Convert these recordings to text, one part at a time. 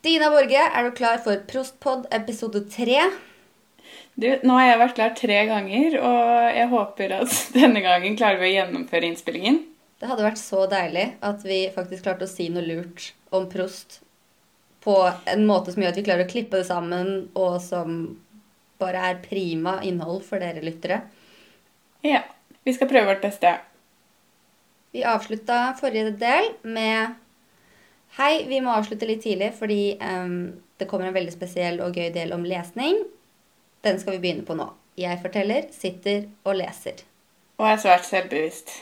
Dina Borge, er du klar for Prostpod episode tre? Du, nå har jeg vært klar tre ganger, og jeg håper at denne gangen klarer vi å gjennomføre innspillingen. Det hadde vært så deilig at vi faktisk klarte å si noe lurt om prost på en måte som gjør at vi klarer å klippe det sammen, og som bare er prima innhold for dere lyttere. Ja. Vi skal prøve vårt beste. Vi avslutta forrige del med Hei, vi må avslutte litt tidlig fordi um, det kommer en veldig spesiell og gøy del om lesning. Den skal vi begynne på nå. Jeg forteller, sitter og leser. Og er svært selvbevisst.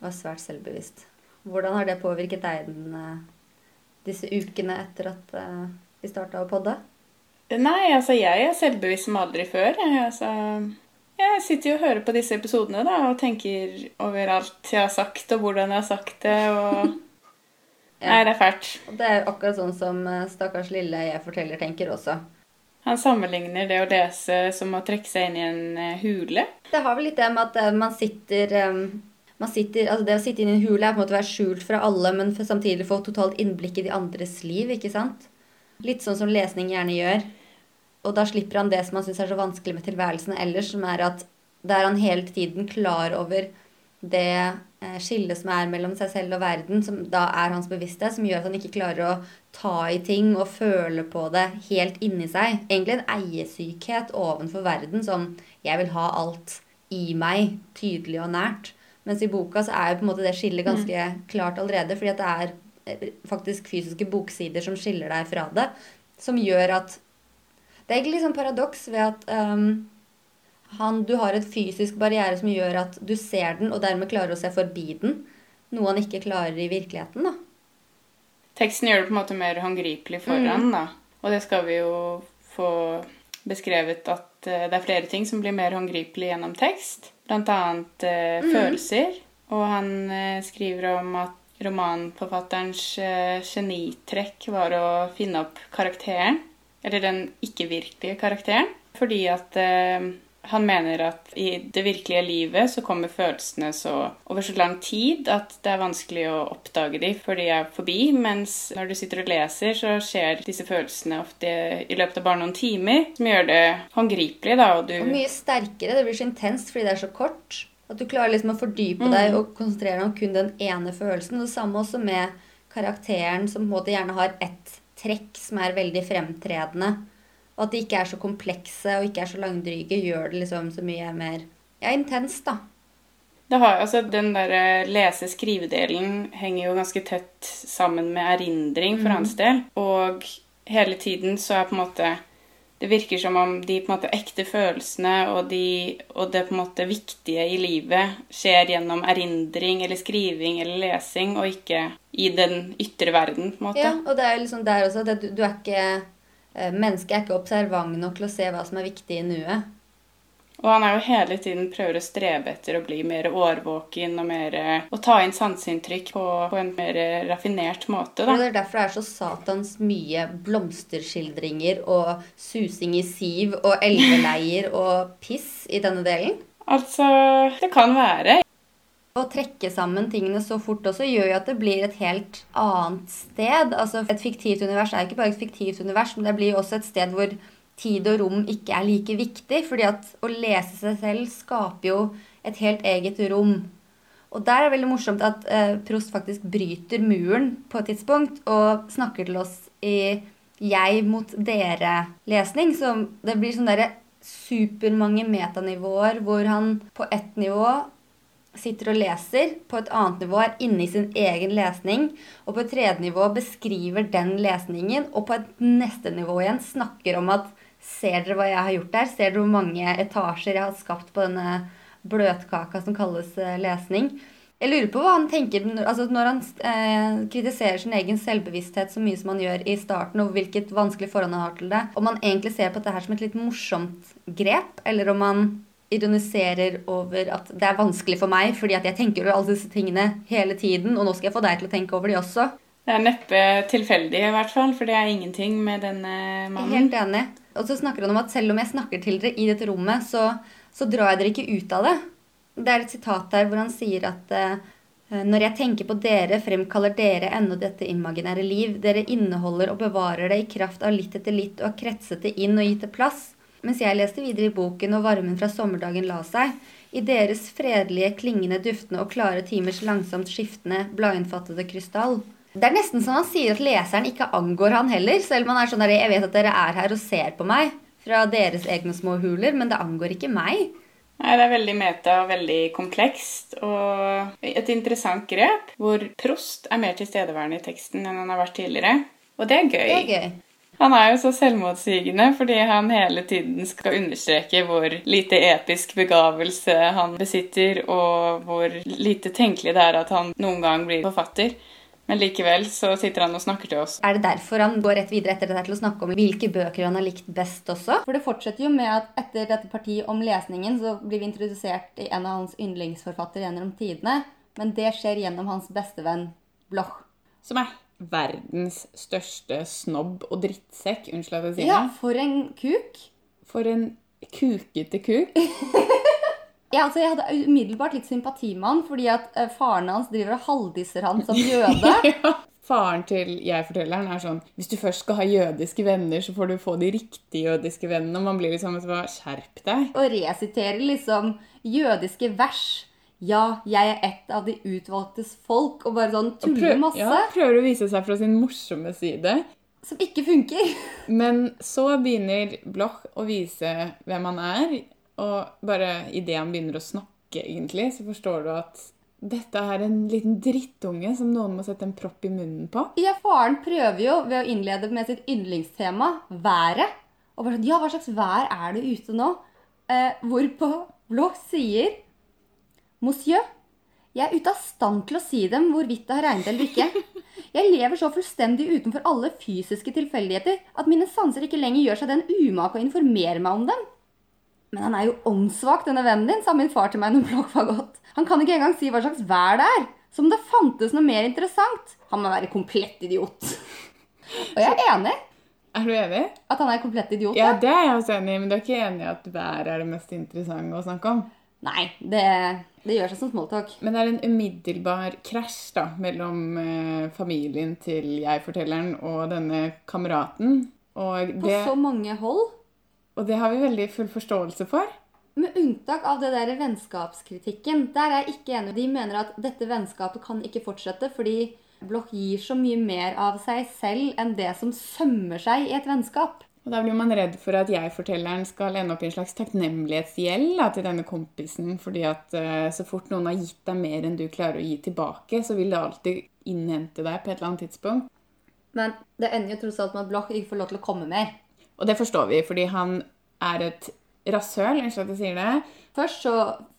Og er svært selvbevisst. Hvordan har det påvirket deg den, uh, disse ukene etter at uh, vi starta å podde? Nei, altså jeg er selvbevisst som aldri før. Jeg, altså, jeg sitter jo og hører på disse episodene da, og tenker over alt jeg har sagt, og hvordan jeg har sagt det. og... Nei, det er fælt. Og det er jo akkurat sånn som eh, stakkars lille jeg forteller tenker også. Han sammenligner det å lese som å trekke seg inn i en eh, hule. Det har vel litt det med at eh, man sitter, man sitter altså Det å sitte inn i en hule er på en måte å være skjult fra alle, men samtidig få totalt innblikk i de andres liv, ikke sant? Litt sånn som lesning gjerne gjør. Og da slipper han det som han syns er så vanskelig med tilværelsen ellers, som er at da er han hele tiden klar over det skillet som er mellom seg selv og verden, som da er hans bevissthet, som gjør at han ikke klarer å ta i ting og føle på det helt inni seg. Egentlig en eiesykhet ovenfor verden som 'jeg vil ha alt i meg', tydelig og nært. Mens i boka så er jo på en måte det skillet ganske klart allerede, fordi at det er eh, faktisk fysiske boksider som skiller deg fra det, som gjør at Det er egentlig litt sånn paradoks ved at um, han, du har et fysisk barriere som gjør at du ser den, og dermed klarer å se forbi den. Noe han ikke klarer i virkeligheten, da. Teksten gjør det på en måte mer håndgripelig for han, da. Og det skal vi jo få beskrevet at uh, det er flere ting som blir mer håndgripelig gjennom tekst. Blant annet eh, følelser. Og han uh, skriver om at romanforfatterens genitrekk var å finne opp karakteren. Eller den ikke-virkelige karakteren. Fordi at han mener at i det virkelige livet så kommer følelsene så over så lang tid at det er vanskelig å oppdage dem før de er forbi. Mens når du sitter og leser, så skjer disse følelsene ofte i løpet av bare noen timer. Som gjør det håndgripelig, da. Og du Og mye sterkere. Det blir så intenst fordi det er så kort. At du klarer liksom å fordype deg og konsentrere deg om kun den ene følelsen. Det samme også med karakteren, som på en måte gjerne har ett trekk som er veldig fremtredende. Og at de ikke er så komplekse og ikke er så langdryge, gjør det liksom så mye mer ja, intenst, da. Det har, altså, den der eh, lese-skrivedelen henger jo ganske tett sammen med erindring for hans del. Og hele tiden så er på en måte Det virker som om de på en måte ekte følelsene og, de, og det på en måte viktige i livet skjer gjennom erindring eller skriving eller lesing, og ikke i den ytre verden, på en måte. Ja, og det er jo liksom der også at du, du er ikke Mennesket er ikke observant nok til å se hva som er viktig i nuet. Og han er jo hele tiden prøver å strebe etter å bli mer årvåken og mer Å ta inn sanseinntrykk på, på en mer raffinert måte, Og det er derfor det er så satans mye blomsterskildringer og susing i siv og elveleier og piss i denne delen. Altså, det kan være. Å trekke sammen tingene så fort også gjør jo at det blir et helt annet sted. Altså, Et fiktivt univers er jo ikke bare et fiktivt univers, men det blir jo også et sted hvor tid og rom ikke er like viktig. fordi at å lese seg selv skaper jo et helt eget rom. Og der er det veldig morsomt at eh, Prost faktisk bryter muren på et tidspunkt og snakker til oss i jeg mot dere-lesning. Så det blir sånn derre supermange metanivåer hvor han på ett nivå sitter og leser, på et annet nivå er inne i sin egen lesning, og på et tredje nivå beskriver den lesningen, og på et neste nivå igjen snakker om at Ser dere hva jeg har gjort der? Ser dere hvor mange etasjer jeg har skapt på denne bløtkaka som kalles eh, lesning? Jeg lurer på hva han tenker altså når han eh, kritiserer sin egen selvbevissthet så mye som han gjør i starten, og hvilket vanskelig forhold han har til det. Om han egentlig ser på dette her som et litt morsomt grep, eller om han ironiserer over at det er vanskelig for meg, fordi at jeg tenker over alle disse tingene hele tiden, og nå skal jeg få deg til å tenke over de også. Det er neppe tilfeldig, i hvert fall, for det er ingenting med denne mannen. Helt enig. Og så snakker han om at selv om jeg snakker til dere i dette rommet, så, så drar jeg dere ikke ut av det. Det er et sitat der hvor han sier at Eh, Når jeg tenker på dere, fremkaller dere ennå dette imaginære liv. Dere inneholder og bevarer det i kraft av litt etter litt og har kretset det inn og gitt det plass. Mens jeg leste videre i boken og varmen fra sommerdagen la seg, i deres fredelige, klingende, duftende og klare timers langsomt skiftende, bladinnfattede krystall. Det er nesten som han sier at leseren ikke angår han heller, selv om han er sånn der, jeg vet at dere er her og ser på meg fra deres egne små huler, men det angår ikke meg. Nei, Det er veldig meta og veldig komplekst. Og et interessant grep hvor Prost er mer tilstedeværende i teksten enn han har vært tidligere. Og det er gøy. Det er gøy. Han er jo så selvmotsigende fordi han hele tiden skal understreke hvor lite episk begavelse han besitter, og hvor lite tenkelig det er at han noen gang blir forfatter. Men likevel så sitter han og snakker til oss. Er det derfor han går rett videre etter dette til å snakke om hvilke bøker han har likt best også? For det fortsetter jo med at etter dette partiet om lesningen, så blir vi introdusert i en av hans yndlingsforfattere gjennom tidene. Men det skjer gjennom hans bestevenn Bloch. Som er verdens største snobb og drittsekk. Unnskyld at jeg sier Ja, for en kuk. For en kukete kuk. Ja, altså Jeg hadde umiddelbart litt sympati med han, fordi at eh, faren hans driver og halvdisser han som jøde. ja. Faren til jeg-fortelleren er sånn Hvis du først skal ha jødiske venner, så får du få de riktige jødiske vennene. Og man blir liksom Skjerp deg. Og resiterer liksom jødiske vers. Ja, jeg er ett av de utvalgtes folk. Og bare sånn tuller prøv- masse. ja, prøver å vise seg fra sin morsomme side. Som ikke funker. Men så begynner Bloch å vise hvem han er, og bare idet han begynner å snakke, egentlig, så forstår du at dette er en liten drittunge som noen må sette en propp i munnen på. Ja, faren prøver jo ved å innlede med sitt yndlingstema, været. Og bare sånn, ja, hva slags vær er det ute nå? Eh, hvorpå Bloch sier, Monsieur, jeg er ute av stand til å si dem hvorvidt det har regnet eller ikke. Jeg lever så fullstendig utenfor alle fysiske tilfeldigheter at mine sanser ikke lenger gjør seg den umake å informere meg om dem. Men han er jo åndssvak, denne vennen din, sa min far til meg når Blokk var gått. Han kan ikke engang si hva slags vær det er. Som om det fantes noe mer interessant. Han må være komplett idiot. Og jeg er enig Er du enig? at han er komplett idiot. Ja, Ja. det er jeg også enig i, men du er ikke enig i at vær er det mest interessante å snakke om? Nei, det, det gjør seg som smalltalk. Men det er en umiddelbar krasj da, mellom eh, familien til jeg-fortelleren og denne kameraten. Og På det, så mange hold. og det har vi veldig full forståelse for. Med unntak av det der vennskapskritikken. Der er jeg ikke enig. De mener at dette vennskapet kan ikke fortsette fordi Bloch gir så mye mer av seg selv enn det som sømmer seg i et vennskap. Og da blir man redd for at jeg-fortelleren skal ende opp i en slags takknemlighetsgjeld da, til denne kompisen. Fordi at uh, så fort noen har gitt deg mer enn du klarer å gi tilbake, så vil det alltid innhente deg på et eller annet tidspunkt. Men det ender jo tross alt med at Bloch ikke får lov til å komme mer. Og det forstår vi, fordi han er et rasshøl, unnskyld at jeg sier det. Først så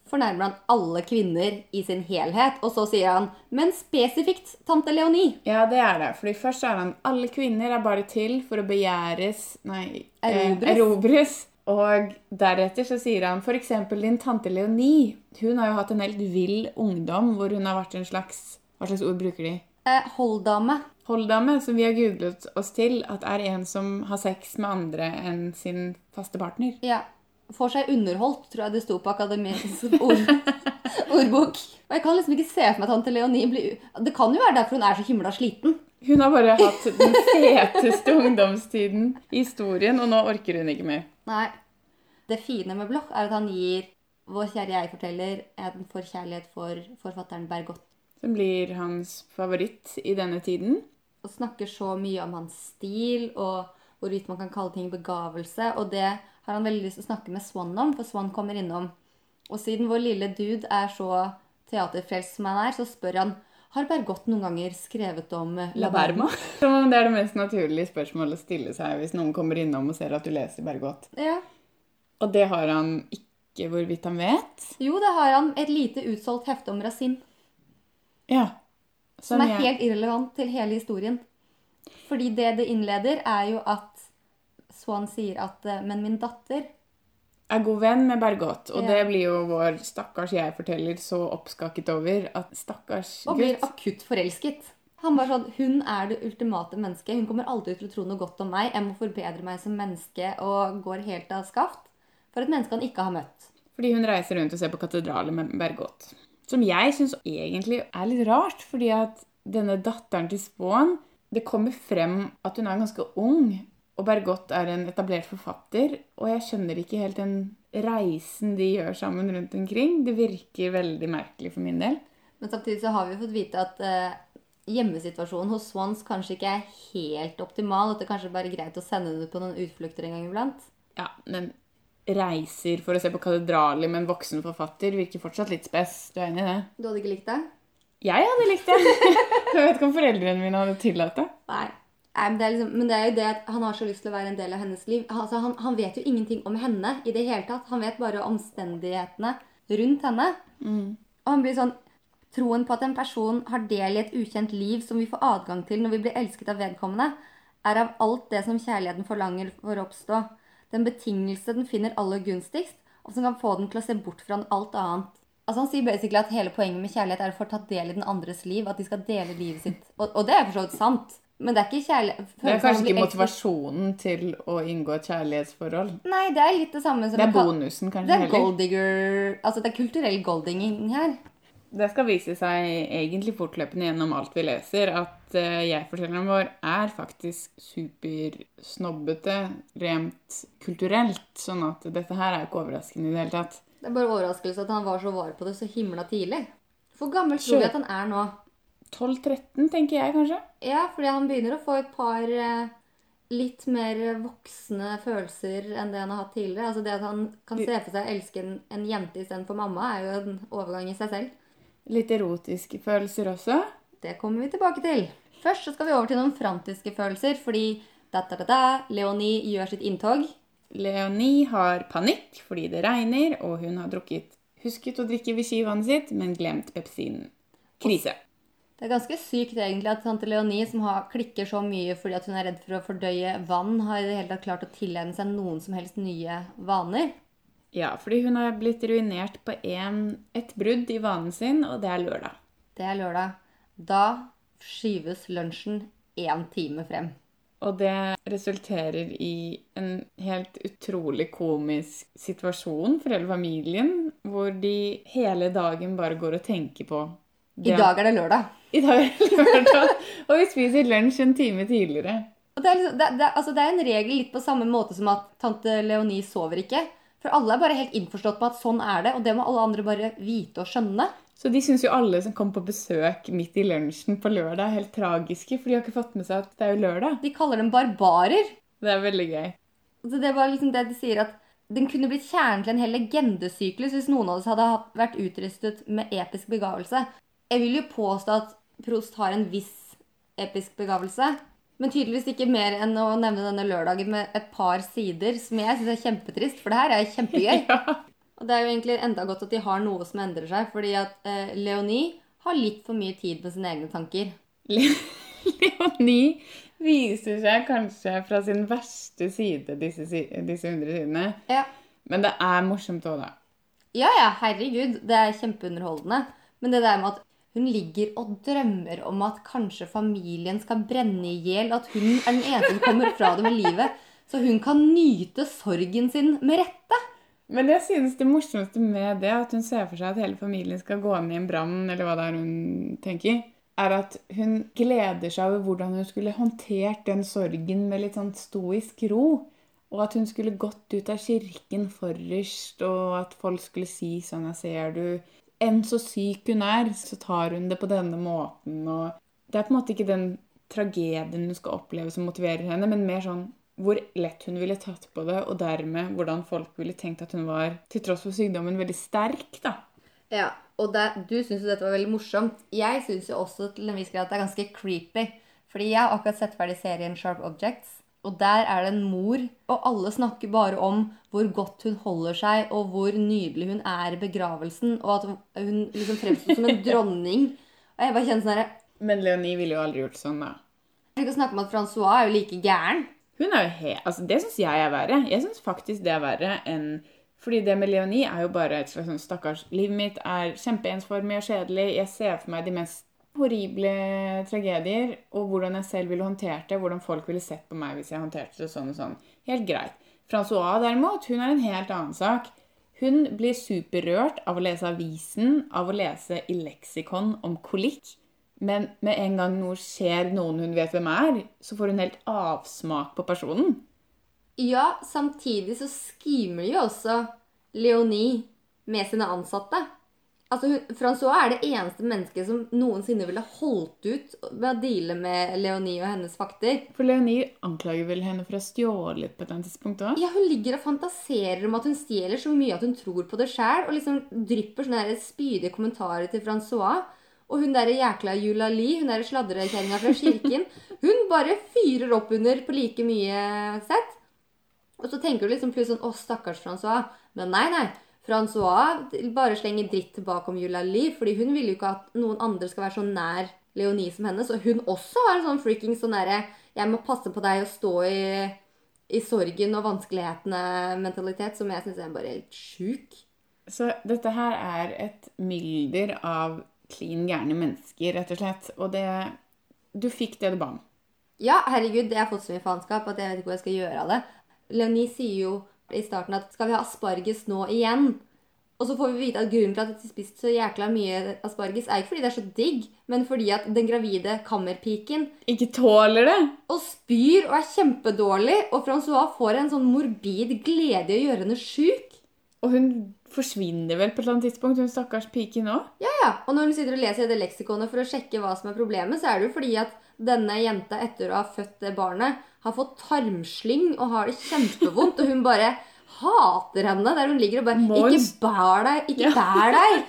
fornærmer han alle kvinner i sin helhet, og så sier han 'men spesifikt tante Leonie'. Ja, det er det. Fordi først er han alle kvinner er bare til for å begjæres Nei, eh, Erobres. erobres. Og deretter så sier han f.eks. din tante Leonie. Hun har jo hatt en helt vill ungdom hvor hun har vært en slags Hva slags ord bruker de? Eh, holddame. Holddame, som vi har googlet oss til at er en som har sex med andre enn sin faste partner. Ja. Får seg underholdt, tror jeg det sto på Akademiets ord, ordbok. Og jeg kan liksom ikke se for meg tante Leonie blir Det kan jo være derfor hun er så himla sliten. Hun har bare hatt den feteste ungdomstiden i historien, og nå orker hun ikke mer. Nei. Det fine med Bloch er at han gir vår kjære jeg-forteller en forkjærlighet for forfatteren Bergot. Som blir hans favoritt i denne tiden. Og snakker så mye om hans stil og hvorvidt man kan kalle ting begavelse. Og det har han veldig lyst til å snakke med Swan om, for Swan kommer innom. Og siden vår lille dude er så teaterfrelst som han er, så spør han har Bergot noen ganger skrevet om eh, La Berma. Det er det mest naturlige spørsmålet å stille seg hvis noen kommer innom og ser at du leser Bergot. Ja. Og det har han ikke hvorvidt han vet. Jo, det har han et lite utsolgt hefte om Rasim. Ja. Som er jeg- helt irrelevant til hele historien. Fordi det det innleder, er jo at Swan sier at eh, Men min datter er god venn med Bergot, og Ja. det blir jo vår stakkars jeg-forteller så oppskakket over at stakkars gutt og blir akutt forelsket. Han bare sånn Hun er det ultimate mennesket. Hun kommer aldri til å tro noe godt om meg. Jeg må forbedre meg som menneske og går helt av skaft for et menneske han ikke har møtt. Fordi hun reiser rundt og ser på katedraler med Bergot. Som jeg syns egentlig er litt rart, fordi at denne datteren til Spån Det kommer frem at hun er ganske ung, og Bergot er en etablert forfatter. Og jeg skjønner ikke helt den reisen de gjør sammen rundt omkring. Det virker veldig merkelig for min del. Men samtidig så har vi fått vite at eh, hjemmesituasjonen hos Swans kanskje ikke er helt optimal. At det kanskje bare er greit å sende det på noen utflukter en gang iblant. Ja, men reiser for å se på katedraler med en voksen forfatter virker fortsatt litt spes. Du er enig i det? Du hadde ikke likt det? Jeg hadde likt det. jeg vet ikke om foreldrene mine hadde tillatt det. Nei. Nei, men, det liksom, men, det er jo det at han har så lyst til å være en del av hennes liv. Altså, han, han, vet jo ingenting om henne i det hele tatt. Han vet bare omstendighetene rundt henne. Mm. Og han blir sånn Troen på at en person har del i et ukjent liv som vi får adgang til når vi blir elsket av vedkommende, er av alt det som kjærligheten forlanger for å oppstå. Den betingelse den finner aller gunstigst, og som kan få den til å se bort fra alt annet. Altså Han sier basically at hele poenget med kjærlighet er å få tatt del i den andres liv. At de skal dele livet sitt. Og, og det er for så vidt sant. Men det er ikke kjærlighet Det er kanskje ikke motivasjonen til å inngå et kjærlighetsforhold? Nei, det er litt det samme som Det er bonusen, kanskje? Det er golddigger Altså det er kulturell goldinging her. Det skal vise seg egentlig fortløpende gjennom alt vi leser, at uh, jeg-fortelleren vår er faktisk supersnobbete rent kulturelt. Sånn at dette her er jo ikke overraskende i det hele tatt. Det er bare overraskelse at han var så var på det så himla tidlig. Hvor gammel tror vi at han er nå? 12-13, tenker jeg kanskje. Ja, fordi han begynner å få et par uh, litt mer voksne følelser enn det han har hatt tidligere. Altså Det at han kan se for seg å elske en, en jente istedenfor mamma, er jo en overgang i seg selv. Litt erotiske følelser også. Det kommer vi tilbake til. Først så skal vi over til noen frantiske følelser, fordi da, da, da, da, Leonie gjør sitt inntog. Leonie har panikk fordi det regner, og hun har drukket, husket å drikke Vichy-vannet sitt, men glemt pepsinen. Krise. Det er ganske sykt egentlig at tante Leonie, som har, klikker så mye fordi hun er redd for å fordøye vann, har i det hele tatt klart å tilegne seg noen som helst nye vaner. Ja, fordi hun har blitt ruinert på en, et brudd i vanen sin, og det er lørdag. Det er lørdag. Da skyves lunsjen én time frem. Og det resulterer i en helt utrolig komisk situasjon for hele familien, hvor de hele dagen bare går og tenker på I dag er det lørdag. I dag er det lørdag, og vi spiser lunsj en time tidligere. Det, er liksom, det, det, altså det er en regel litt på samme måte som at tante Leonie sover ikke. For alle er bare helt innforstått med at sånn er det, og det må alle andre bare vite og skjønne. Så de syns jo alle som kommer på besøk midt i lunsjen på lørdag, er helt tragiske, for de har ikke fått med seg at det er jo lørdag. De kaller dem barbarer. Det er veldig gøy. Så det var liksom det de sier at den kunne blitt kjernen til en hel legendesyklus hvis noen av oss hadde vært utrustet med episk begavelse. Jeg vil jo påstå at Prost har en viss episk begavelse. Men tydeligvis ikke mer enn å nevne denne lørdagen med et par sider, som jeg syns er kjempetrist, for det her er kjempegøy. ja. Og det er jo egentlig enda godt at de har noe som endrer seg, fordi at eh, Leonie har litt for mye tid med sine egne tanker. Leonie viser seg kanskje fra sin verste side, disse, disse hundre sidene. Ja. Men det er morsomt òg, da. Ja, ja, herregud. Det er kjempeunderholdende. Men det der med at hun ligger og drømmer om at kanskje familien skal brenne i hjel. At hun er den eneste som kommer fra det med livet. Så hun kan nyte sorgen sin med rette. Men jeg synes det morsomste med det, at hun ser for seg at hele familien skal gå ned i en brann, eller hva det er hun tenker, er at hun gleder seg over hvordan hun skulle håndtert den sorgen med litt sånn stoisk ro. Og at hun skulle gått ut av kirken forrest, og at folk skulle si sånn Jeg ser du enn så syk hun er, så tar hun det på denne måten. Og det er på en måte ikke den tragedien hun skal oppleve som motiverer henne, men mer sånn hvor lett hun ville tatt på det, og dermed hvordan folk ville tenkt at hun var, til tross for sykdommen, veldig sterk. da. Ja, og det, du syns jo dette var veldig morsomt. Jeg syns jo også til en viss grad at det er ganske creepy. Fordi jeg har akkurat sett ferdig serien Sharp Objects. Og der er det en mor, og alle snakker bare om hvor godt hun holder seg, og hvor nydelig hun er i begravelsen, og at hun liksom fremstår som en dronning. Og jeg bare kjenner sånn her, Men Leonie ville jo aldri gjort sånn, da. Jeg kan snakke om at Francois er jo like gæren. Hun er jo he altså, Det syns jeg er verre. Jeg syns faktisk det er verre enn fordi det med Leonie er jo bare et slags sånn stakkars Livet mitt er kjempeensformig og kjedelig. Jeg ser for meg de mest horrible tragedier, og hvordan jeg selv ville håndtert det. Hvordan folk ville sett på meg hvis jeg håndterte det sånn og sånn. Helt greit. Francois derimot, hun er en helt annen sak. Hun blir superrørt av å lese avisen, av å lese i leksikon om kolikk. Men med en gang noe skjer noen hun vet hvem er, så får hun helt avsmak på personen. Ja, samtidig så skimer jo også Leonie med sine ansatte. Altså, Francois er det eneste mennesket som noensinne ville holdt ut med å deale med Leonie og hennes fakter. For Leonie anklager vel henne for å ha stjålet på et tidspunkt òg? Ja, Hun ligger og fantaserer om at hun stjeler så mye at hun tror på det sjæl, og liksom drypper sånne her spydige kommentarer til Francois. Og hun der jækla Eulalie, hun der sladrekjerringa fra kirken, hun bare fyrer opp under på like mye sett. Og så tenker du liksom plutselig sånn Å, stakkars Francois. Men nei, nei. Francois bare slenger dritt tilbake om Eulalie, fordi hun vil jo ikke at noen andre skal være så nær Leonie som henne. Så hun også har en sånn freaking sånn derre Jeg må passe på deg og stå i, i sorgen og vanskelighetene-mentalitet, som jeg syns er bare helt sjuk. Så dette her er et mylder av klin gærne mennesker, rett og slett. Og det Du fikk det du ba om. Ja, herregud, jeg har fått så mye faenskap at jeg vet ikke hvor jeg skal gjøre av det. Leonie sier jo i starten at skal vi ha asparges nå igjen? Og så får vi vite at grunnen til at de spiste så jækla mye asparges, er ikke fordi det er så digg, men fordi at den gravide kammerpiken Ikke tåler det! og spyr og er kjempedårlig, og Francois får en sånn morbid glede i å gjøre henne sjuk. Og hun forsvinner vel på et eller annet tidspunkt, hun stakkars piken òg. Ja, ja. Og når hun sitter og leser i det leksikonet for å sjekke hva som er problemet, så er det jo fordi at denne jenta etter å ha født det barnet, har fått tarmslyng og har det kjempevondt, og hun bare hater henne der hun ligger og bare Mons. Ikke bær deg! Ikke Ja. bær deg!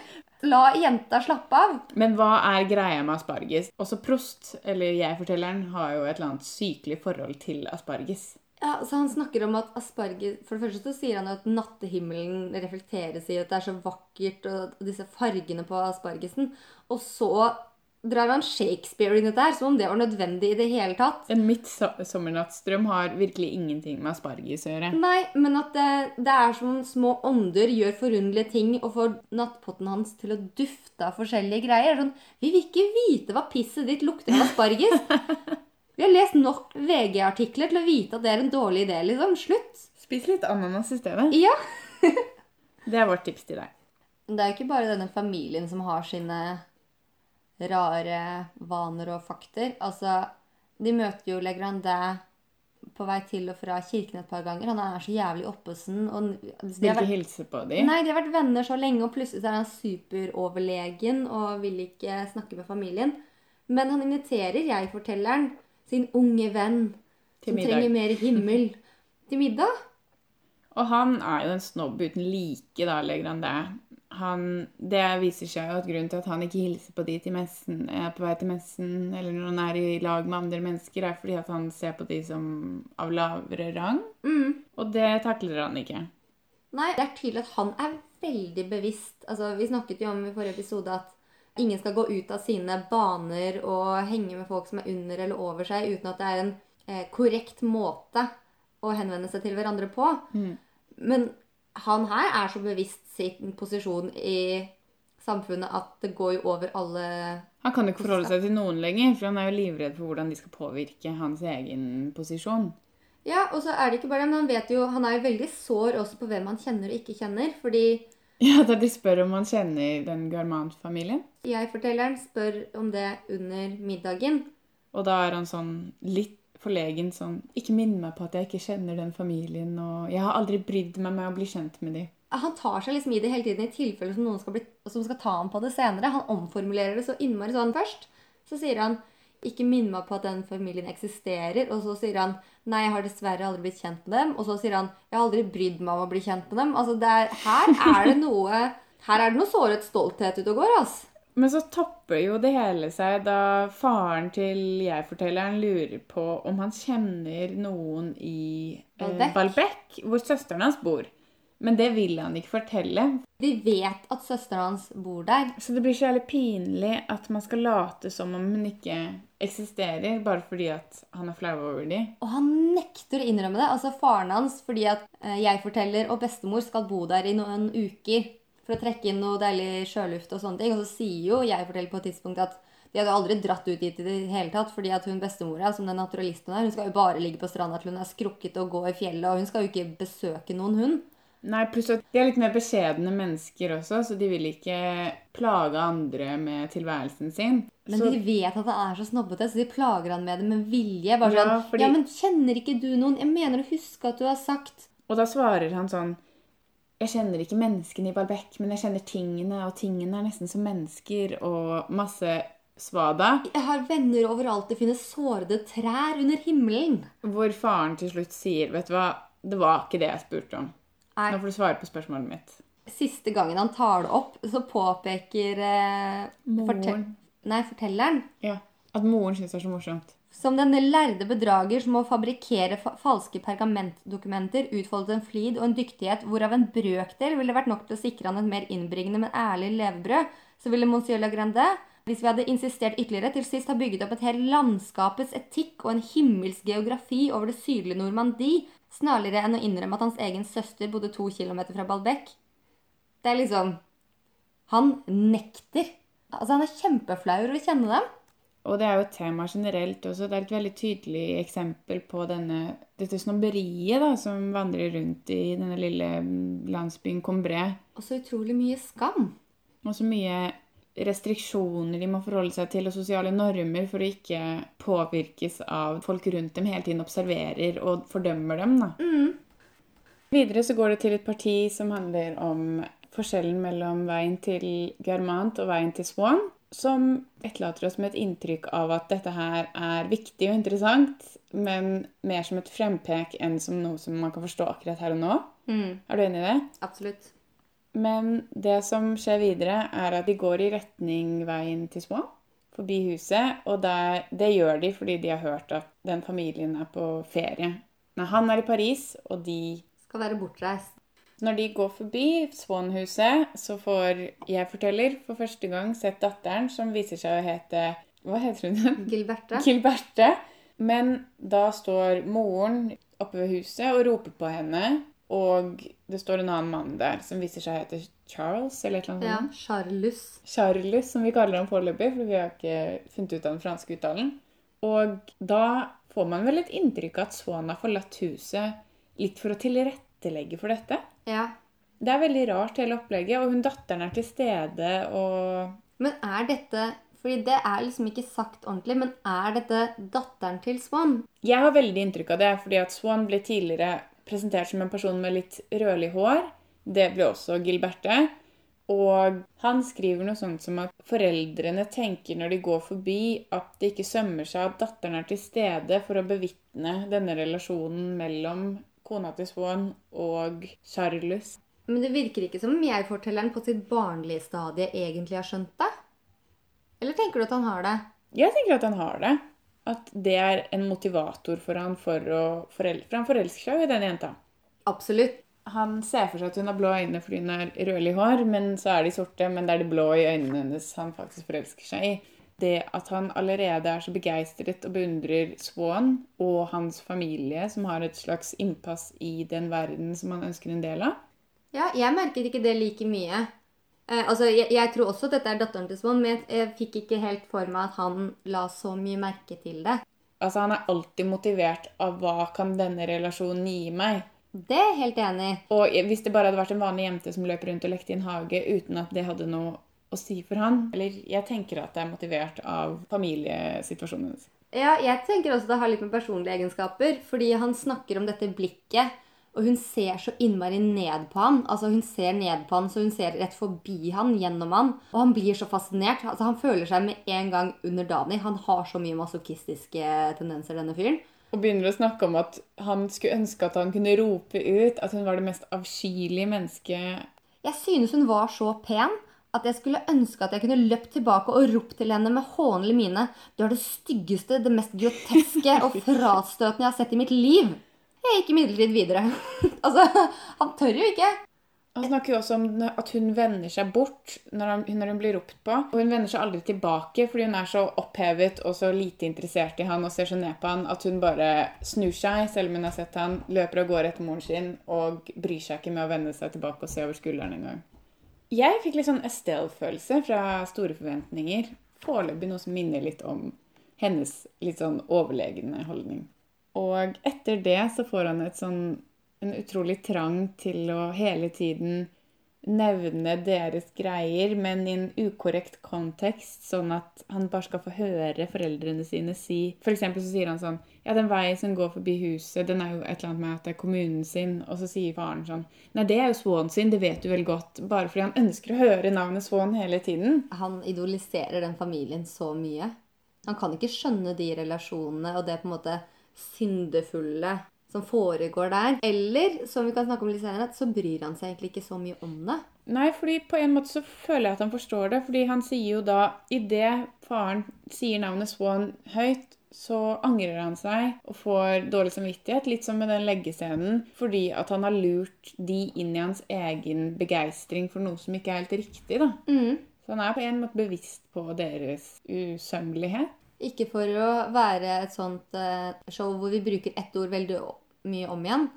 La jenta slappe av. Men hva er greia med asparges? Også Prost, eller jeg-fortelleren, har jo et eller annet sykelig forhold til asparges. Ja, så Han snakker om at asparges For det første så sier han at nattehimmelen reflekteres i at det er så vakkert, og disse fargene på aspargesen. Og så drar han Shakespeare inn dette her, som om det var nødvendig i det hele tatt. En midtsommernattsdrøm har virkelig ingenting med asparges å gjøre. Nei, men at det, det er som små ånder gjør forunderlige ting og får nattpotten hans til å dufte av forskjellige greier. Sånn, vi vil ikke vite hva pisset ditt lukter av asparges. Vi har lest nok VG-artikler til å vite at det er en dårlig idé, liksom. Slutt. Spis litt ananas i stedet. Ja. Det er vårt tips til deg. Det er jo ikke bare denne familien som har sine rare vaner og fakter. Altså, de møter jo Legrandin på vei til og fra kirken et par ganger. Han er så jævlig oppesen. Og de Vil har ikke vært, hilse på dem. nei, de har vært venner så lenge, og plutselig er han superoverlegen og vil ikke snakke med familien. Men han inviterer jeg-fortelleren, sin unge venn, som trenger mer himmel, til middag. Og han er jo en snobb uten like, da, Legrandin. Han, det viser seg jo at grunnen til at han ikke hilser på de til messen, er på vei til messen, eller når han er i lag med andre mennesker, er fordi at han ser på de som av lavere rang. Mm. Og det takler han ikke. Nei, det er tydelig at han er veldig bevisst. Altså, vi snakket jo om i forrige episode at ingen skal gå ut av sine baner og henge med folk som er under eller over seg, uten at det er en eh, korrekt måte å henvende seg til hverandre på. Men han her er så bevisst sin posisjon i samfunnet at det går jo over alle Han kan jo ikke forholde seg til noen lenger, for han er jo livredd for hvordan de skal påvirke hans egen posisjon. Ja, og så er det ikke bare det, men han vet jo Han er jo veldig sår også på hvem han kjenner og ikke kjenner. Fordi Ja, da de spør om han kjenner den Garmant-familien. jeg-fortelleren spør om det under middagen. Og da er han sånn litt forlegen sånn Ikke minn meg på at jeg ikke kjenner den familien, og jeg har aldri brydd meg med å bli kjent med dem. Han tar seg liksom i det hele tiden i tilfelle som noen skal, bli, som skal ta ham på det senere. Han omformulerer det så innmari sånn først. Så sier han 'ikke minn meg på at den familien eksisterer'. Og så sier han 'nei, jeg har dessverre aldri blitt kjent med dem'. Og så sier han 'jeg har aldri brydd meg om å bli kjent med dem'. Altså, er, her er det noe her er det noe såret stolthet ute og går. ass. Men så topper jo det hele seg da faren til jeg-fortelleren lurer på om han kjenner noen i eh. Balbec, hvor søsteren hans bor. Men det vil han ikke fortelle. De vet at søsteren hans bor der. Så det blir så jævlig pinlig at man skal late som om hun ikke eksisterer, bare fordi at han er flau over dem. Og han nekter å innrømme det. Altså faren hans, fordi at eh, jeg-forteller og bestemor skal bo der i noen uker for å trekke inn noe deilig sjøluft og sånne ting. Og så sier jo jeg-forteller på et tidspunkt at de hadde aldri dratt ut dit i det hele tatt, fordi at hun bestemora, som den naturalisten hun er, hun skal jo bare ligge på stranda til hun er skrukket og gå i fjellet, og hun skal jo ikke besøke noen, hun. Nei, pluss at de er litt mer beskjedne mennesker også, så de vil ikke plage andre med tilværelsen sin. Men så, de vet at han er så snobbete, så de plager han med det med vilje. Bare Ja, sånn fordi- Ja, men kjenner ikke du noen? Jeg mener å huske at du har sagt og da svarer han sånn Jeg kjenner ikke menneskene i Balbec, men jeg kjenner tingene, og tingene er nesten som mennesker, og masse svada. Jeg har venner overalt. Det finnes sårede trær under himmelen. Hvor faren til slutt sier Vet du hva, det var ikke det jeg spurte om. Nei. Nå får du svare på spørsmålet mitt. Siste gangen han tar det opp, så påpeker eh, Moren. Moren. Nei, fortelleren Ja. At moren syns det er så morsomt. Som denne lærde bedrager som må fabrikkere fa falske pergamentdokumenter, utfoldet en flid og en dyktighet hvorav en brøkdel ville vært nok til å sikre han et mer innbringende, men ærlig levebrød, så ville monsieur Lagrande, hvis vi hadde insistert ytterligere, til sist ha bygget opp et helt landskapets etikk og en himmelsk geografi over det sydlige Normandie, snarligere enn å innrømme at hans egen søster bodde to kilometer fra Balbec. Det er liksom Han nekter. Altså, han er kjempeflau over å kjenne dem. Og det er jo et tema generelt også. Det er et veldig tydelig eksempel på denne, dette snobberiet da, som vandrer rundt i denne lille mm, landsbyen Combré. Og så utrolig mye skam. Og så mye restriksjoner de må forholde seg til, og sosiale normer for å ikke påvirkes av folk rundt dem hele tiden observerer og fordømmer dem. Da. Videre så går det til et parti som handler om forskjellen mellom veien til Garmant og veien til Swan, som etterlater oss med et inntrykk av at dette her er viktig og interessant, men mer som et frempek enn som noe som man kan forstå akkurat her og nå. Er du enig i det? Absolutt. Men det som skjer videre, er at de går i retning veien til Swan, forbi huset, og det, det gjør de fordi de har hørt at den familien er på ferie. Nei, han er i Paris, og de Skal være bortreist. Når de går forbi Swan-huset, så får jeg forteller for første gang sett datteren, som viser seg å hete Hva heter hun? Gilberte. Gilberte. Men da står moren oppe ved huset og roper på henne, og det står en annen mann der som viser seg å hete Charles, eller et eller annet Ja, Charles. Charles, som vi kaller ham foreløpig, for vi har ikke funnet ut av den franske uttalen. Og da får man vel et inntrykk av at Swan har forlatt huset litt for å tilrettelegge for dette. Ja. Det er veldig rart, hele opplegget, og hun datteren er til stede, og Men er dette Fordi det er liksom ikke sagt ordentlig, men er dette datteren til Swan? Jeg har veldig inntrykk av det, fordi at Swan ble tidligere presentert som en person med litt rødlig hår. Det ble også Gilberte. Og han skriver noe sånt som at foreldrene tenker når de går forbi, at det ikke sømmer seg at datteren er til stede for å bevitne denne relasjonen mellom kona til Swan og Charles. Men det virker ikke som om jeg-fortelleren på sitt barnlige stadie egentlig har skjønt det. Eller tenker du at han har det? Jeg tenker at han har det. At det er en motivator for han for å forel For han forelsker seg jo i den jenta. Absolutt. Han ser for seg at hun har blå øyne fordi hun er rødlig hår, men så er de sorte, men det er det blå i øynene hennes han faktisk forelsker seg i. Det at han allerede er så begeistret og beundrer Swan og hans familie, som har et slags innpass i den verden som han ønsker en del av. Ja, jeg merket ikke det like mye. Eh, altså, jeg, jeg tror også at dette er datteren til Swan, men jeg, jeg fikk ikke helt for meg at han la så mye merke til det. Altså, han er alltid motivert av hva kan denne relasjonen gi meg. Det er jeg helt enig i. Og hvis det bare hadde vært en vanlig jente som løper rundt og lekte i en hage uten at det hadde noe å si for han Eller jeg tenker at det er motivert av familiesituasjonen hennes. Ja, jeg tenker også det har litt med personlige egenskaper, fordi han snakker om dette blikket, og hun ser så innmari ned på han. Altså Hun ser ned på han, så hun ser rett forbi han, gjennom han. Og han blir så fascinert. Altså Han føler seg med en gang underdanig. Han har så mye masochistiske tendenser, denne fyren. Og begynner å snakke om at han skulle ønske at han kunne rope ut at hun var det mest avskyelige mennesket. Jeg synes hun var så pen at jeg skulle ønske at jeg kunne løpt tilbake og ropt til henne med hånlig mine. Du er det styggeste, det mest groteske og frastøtende jeg har sett i mitt liv. Jeg gikk imidlertid videre. altså, han tør jo ikke. Han snakker jo også om at hun vender seg bort når, han, når hun blir ropt på. Og hun vender seg aldri tilbake fordi hun er så opphevet og så lite interessert i han og ser så ned på han at hun bare snur seg, selv om hun har sett han, løper av gårde etter moren sin og bryr seg ikke med å vende seg tilbake og se over skulderen engang. Jeg fikk litt sånn Estelle-følelse fra Store forventninger. Foreløpig noe som minner litt om hennes litt sånn overlegne holdning. Og etter det så får han et sånn en utrolig trang til å hele tiden nevne deres greier, men i en ukorrekt kontekst, sånn at han bare skal få høre foreldrene sine si For eksempel så sier han sånn Ja, den veien som går forbi huset, den er jo et eller annet med at det er kommunen sin. Og så sier faren sånn Nei, det er jo Swan sin, det vet du vel godt. Bare fordi han ønsker å høre navnet Swan hele tiden. Han idoliserer den familien så mye. Han kan ikke skjønne de relasjonene og det på en måte syndefulle som foregår der. Eller, som vi kan snakke om litt senere, så bryr han seg egentlig ikke så mye om det. Nei, fordi på en måte så føler jeg at han forstår det. Fordi han sier jo da Idet faren sier navnet Swan høyt, så angrer han seg og får dårlig samvittighet. Litt som med den leggescenen. Fordi at han har lurt de inn i hans egen begeistring for noe som ikke er helt riktig. da. Så han er på en måte bevisst på deres usømmelighet. Ikke for å være et sånt eh, show hvor vi bruker ett ord veldig mye om igjen.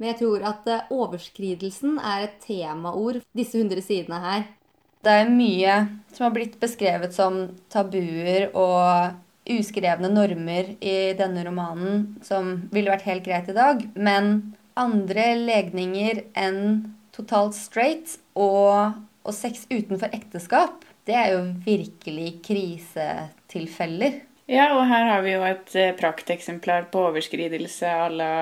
Men jeg tror at eh, overskridelsen er et temaord disse hundre sidene her. Det er mye som har blitt beskrevet som tabuer og uskrevne normer i denne romanen som ville vært helt greit i dag. Men andre legninger enn totalt straight og, og sex utenfor ekteskap, det er jo virkelig krisetilfeller. Ja, og her har vi jo et eh, prakteksemplar på overskridelse à la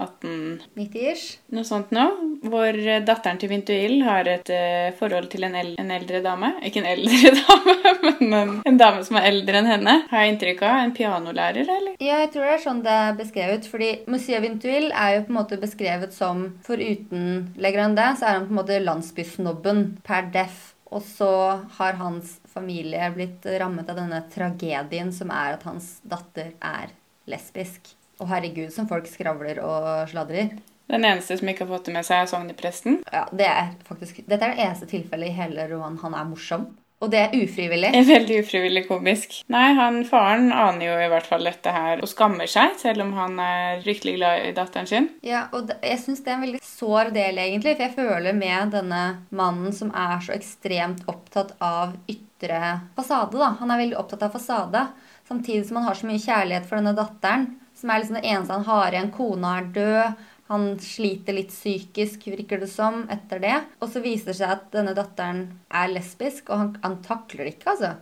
18... 90-ish. Noe sånt nå, hvor eh, datteren til Vintuil har et eh, forhold til en, el en eldre dame. Ikke en eldre dame, men en, en dame som er eldre enn henne. Har jeg inntrykk av. En pianolærer, eller? Ja, jeg tror det er sånn det er beskrevet. Fordi Monsieur Vintuil er jo på en måte beskrevet som Foruten Legrandin, så er han på en måte landsbysnobben per def. Og så har hans familie blitt rammet av denne tragedien som er at hans datter er lesbisk. Og herregud, som folk skravler og sladrer. Den eneste som ikke har fått det med seg, er sognepresten. Ja, det er faktisk, Dette er det eneste tilfellet i hele romanen han er morsom. Og det er ufrivillig. Er Veldig ufrivillig komisk. Nei, han faren aner jo i hvert fall dette her og skammer seg, selv om han er fryktelig glad i datteren sin. Ja, og jeg syns det er en veldig sår del, egentlig. For jeg føler med denne mannen som er så ekstremt opptatt av ytre fasade, da. Han er veldig opptatt av fasade. Samtidig som han har så mye kjærlighet for denne datteren, som er liksom det eneste han har igjen. Kona er død. Han sliter litt psykisk, virker det som, etter det. Og så viser det seg at denne datteren er lesbisk, og han, han takler det ikke, altså.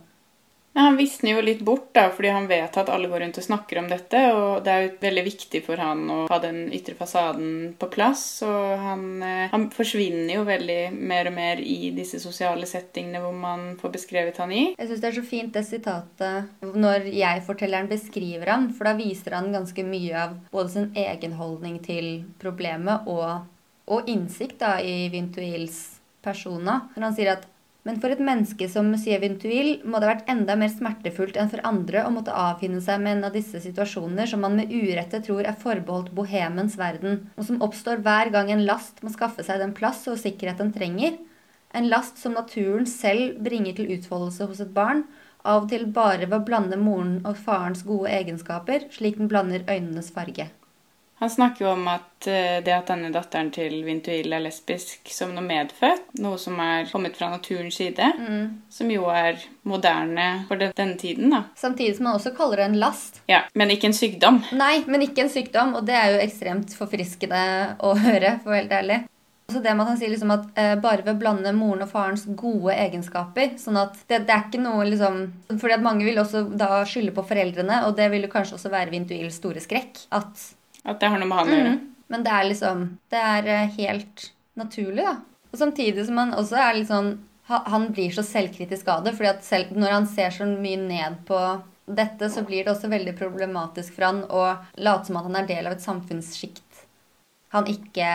Ja, han visner jo litt bort, da, fordi han vet at alle går rundt og snakker om dette. Og det er jo veldig viktig for han å ha den ytre fasaden på plass. Og han, eh, han forsvinner jo veldig mer og mer i disse sosiale settingene hvor man får beskrevet han i. Jeg syns det er så fint det sitatet når jeg-fortelleren beskriver han, for da viser han ganske mye av både sin egen holdning til problemet og, og innsikt da i Vintuils personer. Når han sier at men for et menneske som Monsieur Vintuil må det ha vært enda mer smertefullt enn for andre å måtte avfinne seg med en av disse situasjoner som man med urette tror er forbeholdt bohemens verden, og som oppstår hver gang en last må skaffe seg den plass og sikkerhet den trenger. En last som naturen selv bringer til utfoldelse hos et barn, av og til bare ved å blande moren og farens gode egenskaper, slik den blander øynenes farge. Han snakker jo om at eh, det at denne datteren til Vintuil er lesbisk som noe medfødt, noe som er kommet fra naturens side, som jo er moderne for den, denne tiden, da. Samtidig som man også kaller det en last. Ja, Men ikke en sykdom. Nei, men ikke en sykdom, og det er jo ekstremt forfriskende å høre, for å være helt ærlig. Også det med at han sier liksom at eh, bare ved å blande moren og farens gode egenskaper sånn at det, det er ikke noe liksom fordi at mange vil også da skylde på foreldrene, og det vil jo kanskje også være Vintuils store skrekk. At At det har noe med han å gjøre. Men det er liksom Det er eh, helt naturlig, da. Og samtidig som han også er litt sånn Han blir så selvkritisk av det, fordi at selv når han ser så mye ned på dette, så blir det også veldig problematisk for han å late som at han er del av et samfunnssjikt han ikke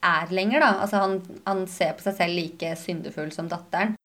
er lenger, da. Altså han, han ser på seg selv like syndefull som datteren.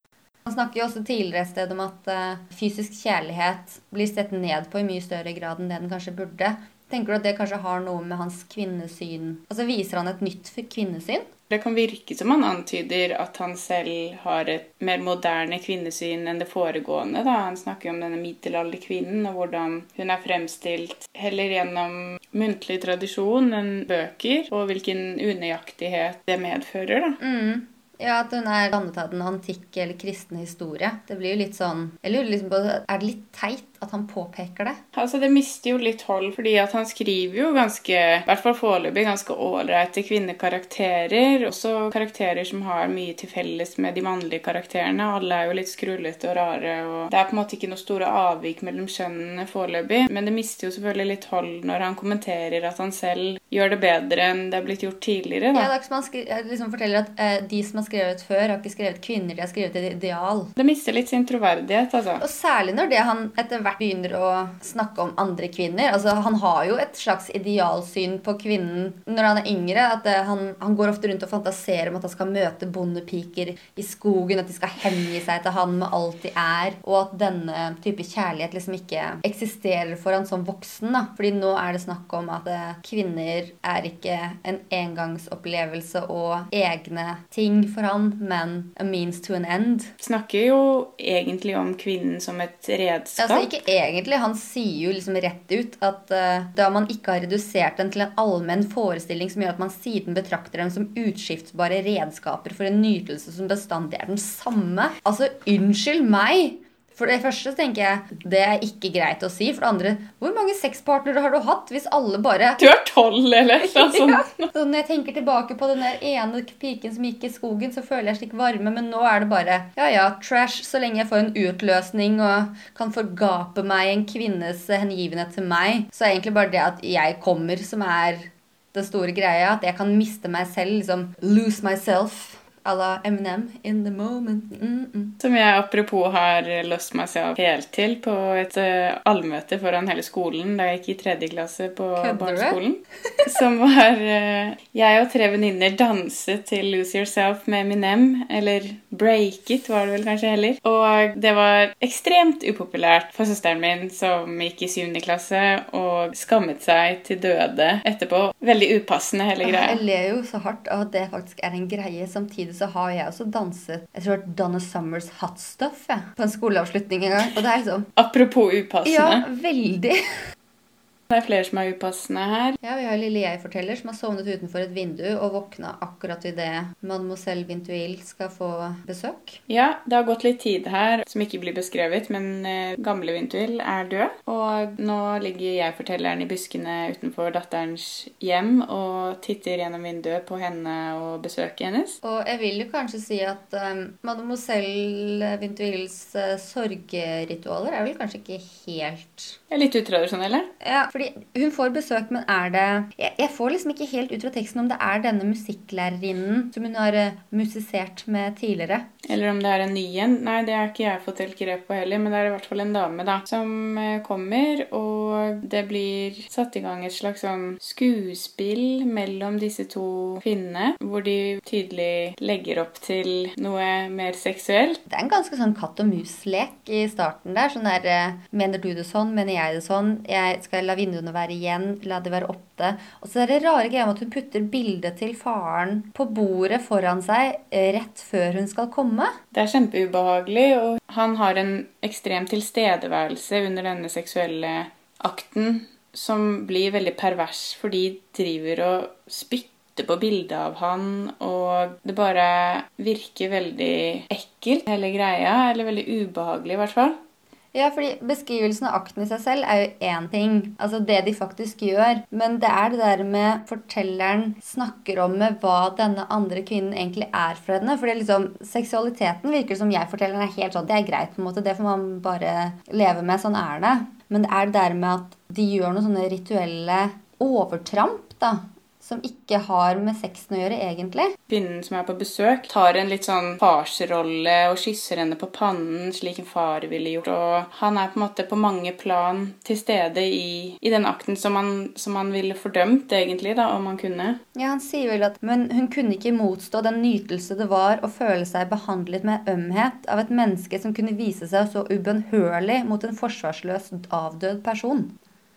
Han snakker jo også tidligere et sted om at eh, fysisk kjærlighet blir sett ned på i mye større grad enn det den kanskje burde. Tenker du at det kanskje har noe med hans kvinnesyn Altså Viser han et nytt kvinnesyn? Det kan virke som han antyder at han selv har et mer moderne kvinnesyn enn det foregående. Da. Han snakker jo om denne middelalderkvinnen og hvordan hun er fremstilt heller gjennom muntlig tradisjon enn bøker, og hvilken unøyaktighet det medfører. da. Mm. Ja, at hun er dannet av den antikke eller kristne historie. Det blir jo litt sånn Jeg lurer liksom på Er det litt teit at han påpeker det. Altså, Det mister jo litt hold, fordi at han skriver jo ganske, i hvert fall foreløpig, ganske ålreite kvinnekarakterer. Også karakterer som har mye til felles med de mannlige karakterene. Alle er jo litt skrullete og rare. og Det er på en måte ikke noe store avvik mellom kjønnene foreløpig. Men det mister jo selvfølgelig litt hold når han kommenterer at han selv gjør det bedre enn det er blitt gjort tidligere. Da. Ja, det er ikke som han eh, liksom forteller at eh, De som har skrevet før, har ikke skrevet kvinner, de har skrevet et ideal. Det mister litt sin troverdighet, altså. Og særlig når det han etter hvert begynner å snakke om andre kvinner. Altså, Han har jo et slags idealsyn på kvinnen når han er yngre. at det, han, han går ofte rundt og fantaserer om at han skal møte bondepiker i skogen. At de skal hengi seg til han med alt de er. Og at denne type kjærlighet liksom ikke eksisterer for han som voksen. da. Fordi nå er det snakk om at eh, kvinner er ikke en engangsopplevelse og egne ting for han, men a means to an end. Snakker jo egentlig om kvinnen som et redskap. Altså ikke egentlig. Han sier jo liksom rett ut at uh, da man ikke har redusert den til en allmenn forestilling som gjør at man siden betrakter dem som utskiftsbare redskaper for en nytelse som bestandig er den samme. Altså, unnskyld meg! For det første så tenker jeg det er ikke greit å si. For det andre, hvor mange sexpartnere har du hatt hvis alle bare Du er tolv, eller noe sånt. ja. Så når jeg tenker tilbake på den der ene piken som gikk i skogen, så føler jeg slik varme, men nå er det bare ja ja, trash så lenge jeg får en utløsning og kan forgape meg en kvinnes hengivenhet til meg. Så er egentlig bare det at jeg kommer, som er det store greia. At jeg kan miste meg selv, liksom lose myself. À la Eminem. In the moment. Mm -mm. Som jeg apropos har løst meg selv helt til på et uh, allmøte foran hele skolen da jeg gikk i tredje klasse på Kødder barneskolen. Som var uh, Jeg og tre venninner danset til Lose Yourself med Eminem. Eller Break It, var det vel kanskje heller. Og det var ekstremt upopulært for søsteren min som gikk i 7. klasse og skammet seg til døde etterpå. Veldig upassende, hele greia. Jeg ler jo så hardt av at det faktisk er en greie. Samtidig så har jeg også danset Jeg tror det var Donna Summers Hot Stuff jeg, på en skoleavslutning en gang. Og det er liksom Apropos upassende. Ja, veldig. Det er flere som er upassende her. Ja, Vi har lille jeg-forteller som har sovnet utenfor et vindu og våkna akkurat idet mademoiselle Vintuil skal få besøk. Ja, det har gått litt tid her som ikke blir beskrevet, men eh, gamle Vintuil er død. Og nå ligger jeg-fortelleren i buskene utenfor datterens hjem og titter gjennom vinduet på henne og besøket hennes. Og jeg vil jo kanskje si at um, mademoiselle Vintuils uh, sorgeritualer er vel kanskje ikke helt er litt utradisjonelle. Ja, fordi hun får besøk, men er det jeg, jeg får liksom ikke helt ut fra teksten om det er denne musikklærerinnen som hun har uh, musisert med tidligere. Eller om det er en ny en. Nei, det har ikke jeg fått helt grep på heller, men det er i hvert fall en dame da, som eh, kommer, og det blir satt i gang et slags sånn skuespill mellom disse to kvinnene, hvor de tydelig legger opp til noe mer seksuelt. Det er en ganske sånn katt og mus-lek i starten der. Sånn der eh, Mener du det sånn? Mener jeg det sånn? Jeg skal la vinduene være igjen? La det være oppe? Og så er det rare greia med at hun putter bildet til faren på bordet foran seg eh, rett før hun skal komme. Det er kjempeubehagelig, og han har en ekstrem tilstedeværelse under denne seksuelle akten som blir veldig pervers, for de driver og spytter på bildet av han, og det bare virker veldig ekkelt, hele greia, eller veldig ubehagelig i hvert fall. Ja, fordi Beskrivelsen av akten i seg selv er jo én ting, altså det de faktisk gjør. Men det er det der med fortelleren snakker om med hva denne andre kvinnen egentlig er for henne. Fordi liksom, seksualiteten virker som jeg forteller er helt sånn, det er greit, på en måte, det får man bare leve med. Sånn er det. Men det er det der med at de gjør noen sånne rituelle overtramp, da. Som ikke har med sexen å gjøre, egentlig. Kvinnen som er på besøk, tar en litt sånn farsrolle og kysser henne på pannen, slik en far ville gjort. Og han er på en måte på mange plan til stede i, i den akten som han, som han ville fordømt, egentlig, da, om han kunne. Ja, Han sier vel at Men hun kunne ikke motstå den nytelse det var å føle seg behandlet med ømhet av et menneske som kunne vise seg så ubønnhørlig mot en forsvarsløs avdød person.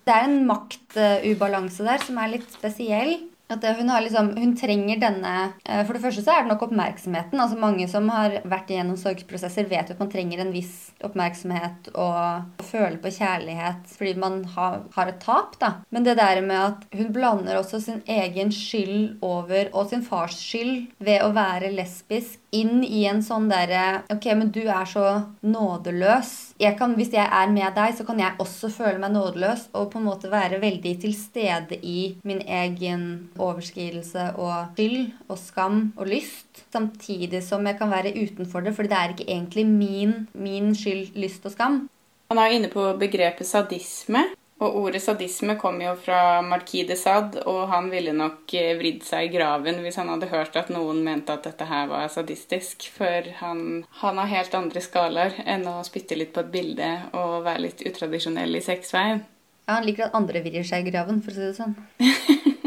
Det er en maktubalanse der som er litt spesiell. At hun, har liksom, hun trenger denne eh, For det første så er det nok oppmerksomheten. altså Mange som har vært igjennom sorgprosesser, vet jo at man trenger en viss oppmerksomhet og føle på kjærlighet fordi man har, har et tap. da. Men det der med at hun blander også sin egen skyld over, og sin fars skyld, ved å være lesbisk inn i en sånn derre Ok, men du er så nådeløs. Jeg kan, hvis jeg er med deg, så kan jeg også føle meg nådeløs og på en måte være veldig til stede i min egen overskridelse og skyld og skam og lyst. Samtidig som jeg kan være utenfor det, fordi det er ikke egentlig min, min skyld, lyst og skam. Han er inne på begrepet sadisme. Og ordet sadisme kom jo fra Marquis de Sade, og han ville nok eh, vridd seg i graven hvis han hadde hørt at noen mente at dette her var sadistisk, for han, han har helt andre skalaer enn å spytte litt på et bilde og være litt utradisjonell i sexveien. Ja, han liker at andre vrir seg i graven, for å si det sånn.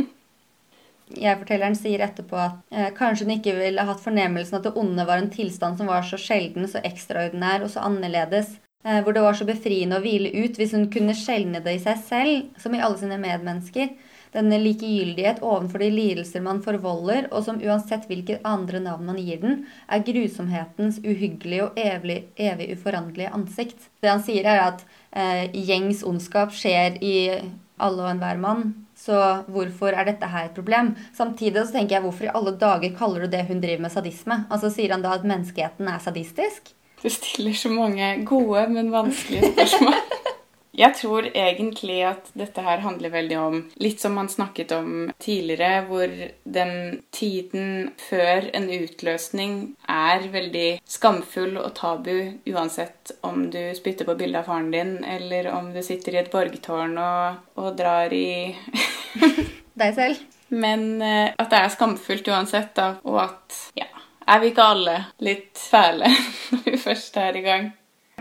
Jeg-fortelleren sier etterpå at eh, kanskje hun ikke ville hatt fornemmelsen at det onde var en tilstand som var så sjelden, så ekstraordinær og så annerledes, eh, hvor det var så befriende å hvile ut hvis hun kunne skjelne det i seg selv, som i alle sine medmennesker. Denne likegyldighet overfor de lidelser man forvolder, og som uansett hvilket andre navn man gir den, er grusomhetens uhyggelige og evig, evig uforanderlige ansikt. Det han sier, er at eh, gjengs ondskap skjer i alle og enhver mann. Så hvorfor er dette her et problem? Samtidig så tenker jeg, hvorfor i alle dager kaller du det hun driver med sadisme? Altså Sier han da at menneskeheten er sadistisk? Du stiller så mange gode, men vanskelige spørsmål. Jeg tror egentlig at dette her handler veldig om litt som man snakket om tidligere, hvor den tiden før en utløsning er veldig skamfull og tabu uansett om du spytter på bildet av faren din, eller om du sitter i et borgtårn og, og drar i Deg selv? Men eh, at det er skamfullt uansett, da, og at ja, er vi ikke alle litt fæle når vi først er i gang?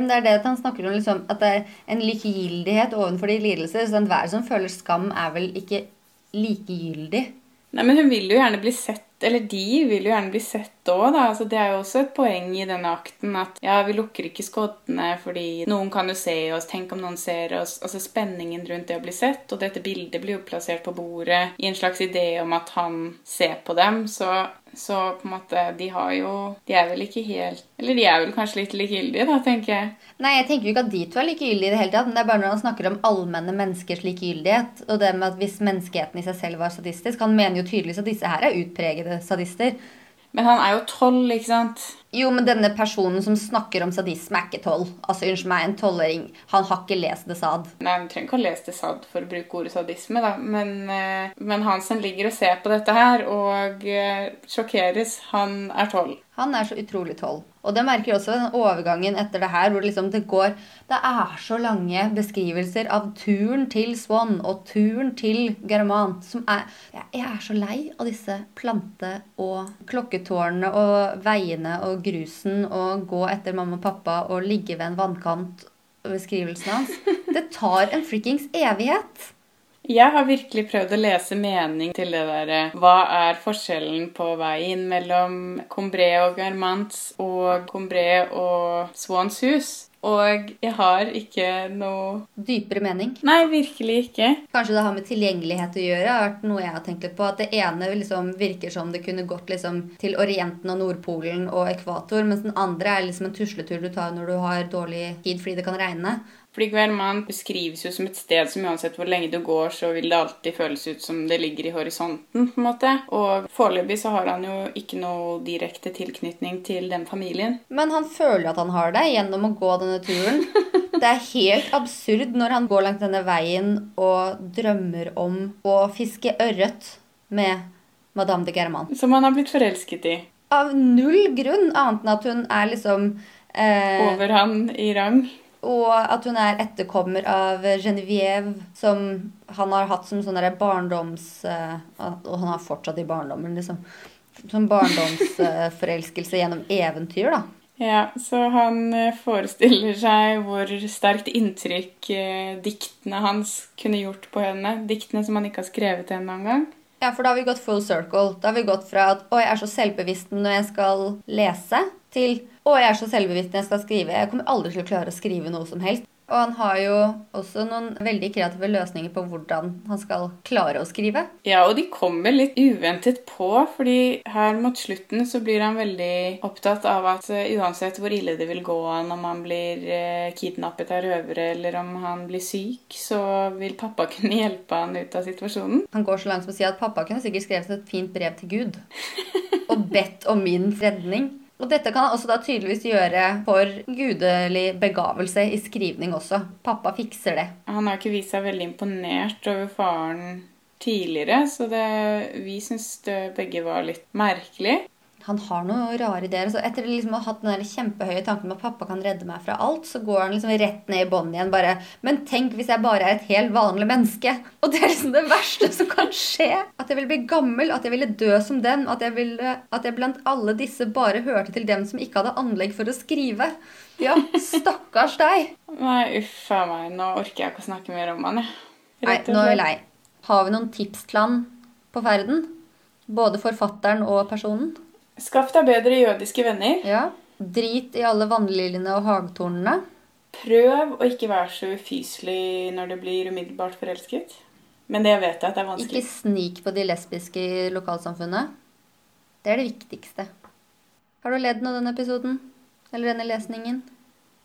Men det er det at han snakker om liksom, at det er en likegyldighet overfor de lidelser. Så enhver som føler skam, er vel ikke likegyldig. Nei, men hun vil jo gjerne bli sett, eller de vil jo gjerne bli sett òg, da. Altså, det er jo også et poeng i denne akten at ja, vi lukker ikke skoddene fordi noen kan jo se oss, tenk om noen ser oss. Altså spenningen rundt det å bli sett, og dette bildet blir jo plassert på bordet i en slags idé om at han ser på dem. Så så på en måte, de har jo De er vel ikke helt Eller de er vel kanskje litt likegyldige, da, tenker jeg. Nei, jeg tenker jo ikke at de to er likegyldige i det hele tatt. Men det er bare når han snakker om allmenne menneskers likegyldighet. Og det med at hvis menneskeheten i seg selv var sadistisk Han mener jo tydeligvis at disse her er utpregede sadister. Men han er jo tolv, ikke sant? Jo, men denne personen som snakker om sadisme, er ikke tolv. Altså, Unnskyld meg, en tolvåring. Han har ikke lest det sad. Nei, han trenger ikke å lese det sad for å bruke ordet sadisme, da. Men, eh, men Hansen ligger og ser på dette her og eh, sjokkeres. Han er tolv. Han er så utrolig tolv. Og det merker også den overgangen etter det her, hvor liksom det går Det er så lange beskrivelser av turen til Swan og turen til Germant som er Jeg er så lei av disse plante- og klokketårnene og veiene og grusen og gå etter mamma og pappa og ligge ved en vannkant beskrivelsen hans. Det tar en frikkings evighet. Jeg har virkelig prøvd å lese mening til det derre Hva er forskjellen på veien mellom Combré og Garmants og Combré og Swans hus? Og jeg har ikke noe Dypere mening. Nei, virkelig ikke. Kanskje det har med tilgjengelighet å gjøre. har vært noe jeg har tenkt litt på. At det ene liksom virker som det kunne gått liksom til Orienten og Nordpolen og ekvator, mens den andre er liksom en tusletur du tar når du har dårlig tid fordi det kan regne. Fordi Guerman beskrives jo som et sted som uansett hvor lenge du går, så vil det alltid føles ut som det ligger i horisonten. på en måte. Og foreløpig så har han jo ikke noe direkte tilknytning til den familien. Men han føler at han har det gjennom å gå denne turen. Det er helt absurd når han går langs denne veien og drømmer om å fiske ørret med Madame de German. Som han har blitt forelsket i. Av null grunn, annet enn at hun er liksom eh, Over han i rang. Og at hun er etterkommer av Genevieve, som han har hatt som sånn barndoms... eh, Og han har fortsatt i barndommen, liksom. Som barndomsforelskelse gjennom eventyr, da. Ja, så han eh, forestiller seg hvor sterkt inntrykk eh, diktene hans kunne gjort på henne. Diktene som han ikke har skrevet ennå engang. Ja, for da har vi gått full circle. Da har vi gått fra at 'Å, jeg er så selvbevisst når jeg skal lese', til 'Å, jeg er så selvbevisst når jeg skal skrive'. Jeg kommer aldri til å klare å skrive noe som helst. Og han har jo også noen veldig kreative løsninger på hvordan han skal klare å skrive. Ja, og de kommer litt uventet på, fordi her mot slutten så blir han veldig opptatt av at uh, uansett hvor ille det vil gå han om han blir uh, kidnappet av røvere eller om han blir syk, så vil pappa kunne hjelpe han ut av situasjonen. Han går så langt som å si at pappa kunne sikkert skrevet et fint brev til Gud og bedt om min redning. Og dette kan han også da tydeligvis gjøre for gudelig begavelse i skrivning også. Pappa fikser det. Han har ikke vist seg veldig imponert over faren tidligere, så det, vi syns begge var litt merkelig han har noen rare ideer. Så etter liksom å ha hatt den der kjempehøye tanken om at pappa kan redde meg fra alt, så går han liksom rett ned i bånn igjen. bare, Men tenk hvis jeg bare er et helt vanlig menneske. Og det er liksom det verste som kan skje. At jeg ville bli gammel, at jeg ville dø som den. At jeg, ville, at jeg blant alle disse bare hørte til dem som ikke hadde anlegg for å skrive. Ja, stakkars deg. Nei, uff a meg. Nå orker jeg ikke å snakke mer om han, jeg. Nei, nå er jeg lei. Har vi noen tips til han på ferden? Både forfatteren og personen? Skaff deg bedre jødiske venner. Ja. Drit i alle vannliljene og hagtornene. Prøv å ikke være så ufyselig når du blir umiddelbart forelsket. Men det vet jeg at det er vanskelig. Ikke snik på de lesbiske i lokalsamfunnet. Det er det viktigste. Har du ledd noe denne episoden? Eller denne lesningen?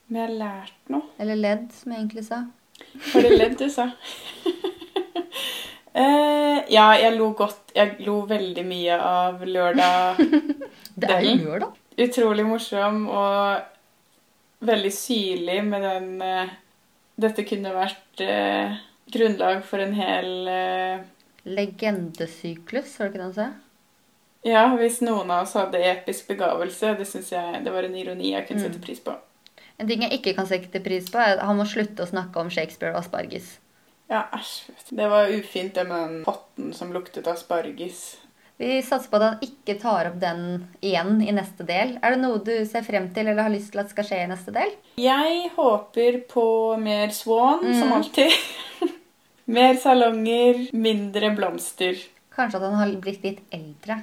Men jeg har lært noe. Eller ledd, som jeg egentlig sa. Var det ledd du sa? Uh, ja, jeg lo godt. Jeg lo veldig mye av lørdag. det er jo lørdag. Utrolig morsom og veldig syrlig med den eh, Dette kunne vært eh, grunnlag for en hel Legendesyklus, var det ikke det han sa? Ja, hvis noen av oss hadde episk begavelse. Det synes jeg det var en ironi jeg kunne sette mm. pris på. En ting jeg ikke kan sette pris på, er at han må slutte å snakke om Shakespeare og asparges. Ja, æsj. Det var ufint, det med den potten som luktet asparges. Vi satser på at han ikke tar opp den igjen i neste del. Er det noe du ser frem til eller har lyst til at skal skje i neste del? Jeg håper på mer Swan, mm. som alltid. mer salonger, mindre blomster. Kanskje at han har blitt litt eldre.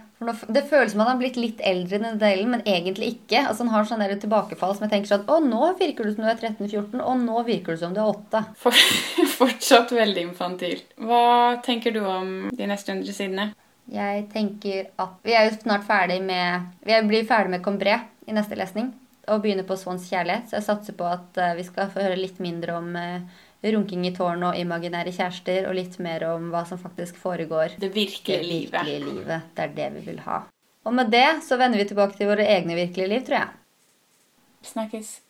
det føles som at han har blitt litt eldre i den delen, men egentlig ikke. Altså Han har sånn der tilbakefall som jeg tenker sånn Å, nå virker du som du er 13-14, og nå virker du som du er 8. For, fortsatt veldig infantil. Hva tenker du om de neste 100 sidene? Jeg tenker at Vi er jo snart ferdig med Vi blir ferdig med Combré i neste lesning. Og begynner på Swans kjærlighet. Så jeg satser på at eh, vi skal få høre litt mindre om uh, runking i tårn og imaginære kjærester, og litt mer om hva som faktisk foregår. Det virkelige, det virkelige livet. livet. Det er det vi vil ha. Og med det så vender vi tilbake til våre egne virkelige liv, tror jeg. Snakkes.